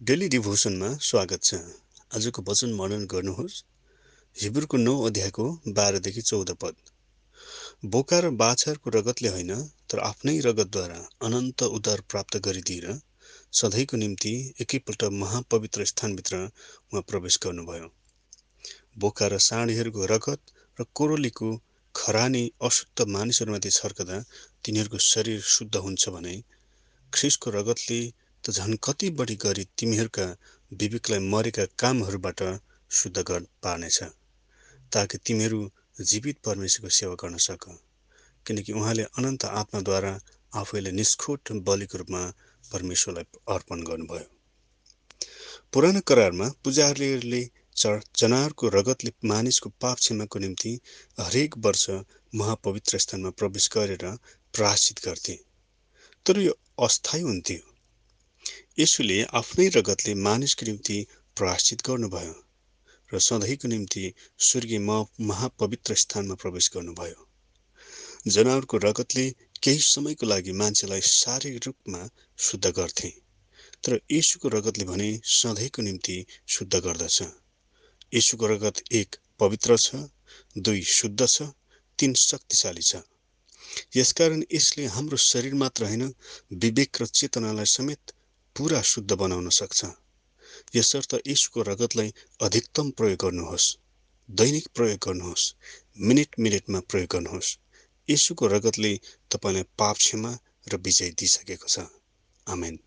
Daily डिभोसनमा स्वागत छ। आजको वचन मनन गर्नुहोस्। हिब्रूको नौ अध्यायको बाह्रदेखि चौध पद। बोका र बाछाहरूको रगतले होइन तर आफ्नै रगतद्वारा अनन्त उद्धार प्राप्त गरिदिएर सधैँको निम्ति एकैपल्ट महापवित्र स्थानभित्र उहाँ प्रवेश गर्नुभयो। बोका र साँढीहरूको रगत र कोरोलीको खरानी अशुद्ध मानिसहरूमाथि छर्कदा तिनीहरूको शरीर शुद्ध हुन्छ भने ख्रिसको रगतले त झन् कति बढी गरी तिमीहरूका विवेकलाई मरेका कामहरूबाट शुद्ध गर्न पार्नेछ ताकि तिमीहरू जीवित परमेश्वरको सेवा गर्न सक। किनकि उहाँले अनन्त आत्माद्वारा आफैले निष्खोट बलिको रूपमा परमेश्वरलाई अर्पण गर्नुभयो। पुरानो करारमा पुजारीहरूले जनावरको रगतले मानिसको पाप क्षमाको निम्ति हरेक वर्ष महापवित्र स्थानमा प्रवेश गरेर प्राश्चित गर्थे। तर यो अस्थायी हुन्थ्यो। यसुले आफ्नै रगतले मानिसको निम्ति प्राश्चित गर्नुभयो र सधैँको निम्ति स्वर्गीय महापवित्र स्थानमा प्रवेश गर्नुभयो। जनावरको रगतले केही समयको लागि मान्छेलाई शारीरिक रूपमा शुद्ध गर्थे तर यशुको रगतले भने सधैँको निम्ति शुद्ध गर्दछ। यशुको रगत एक पवित्र छ दुई शुद्ध छ तिन शक्तिशाली छ। यसकारण यसले हाम्रो शरीर मात्र होइन विवेक र चेतनालाई समेत पुरा शुद्ध बनाउन सक्छ। यसर्थ यशुको रगतलाई अधिकतम प्रयोग गर्नुहोस्। दैनिक प्रयोग गर्नुहोस्। मिनट मिनटमा प्रयोग गर्नुहोस्। यशुको रगतले तपाईँलाई पाप क्षमा र विजय दिइसकेको छ। आमेन।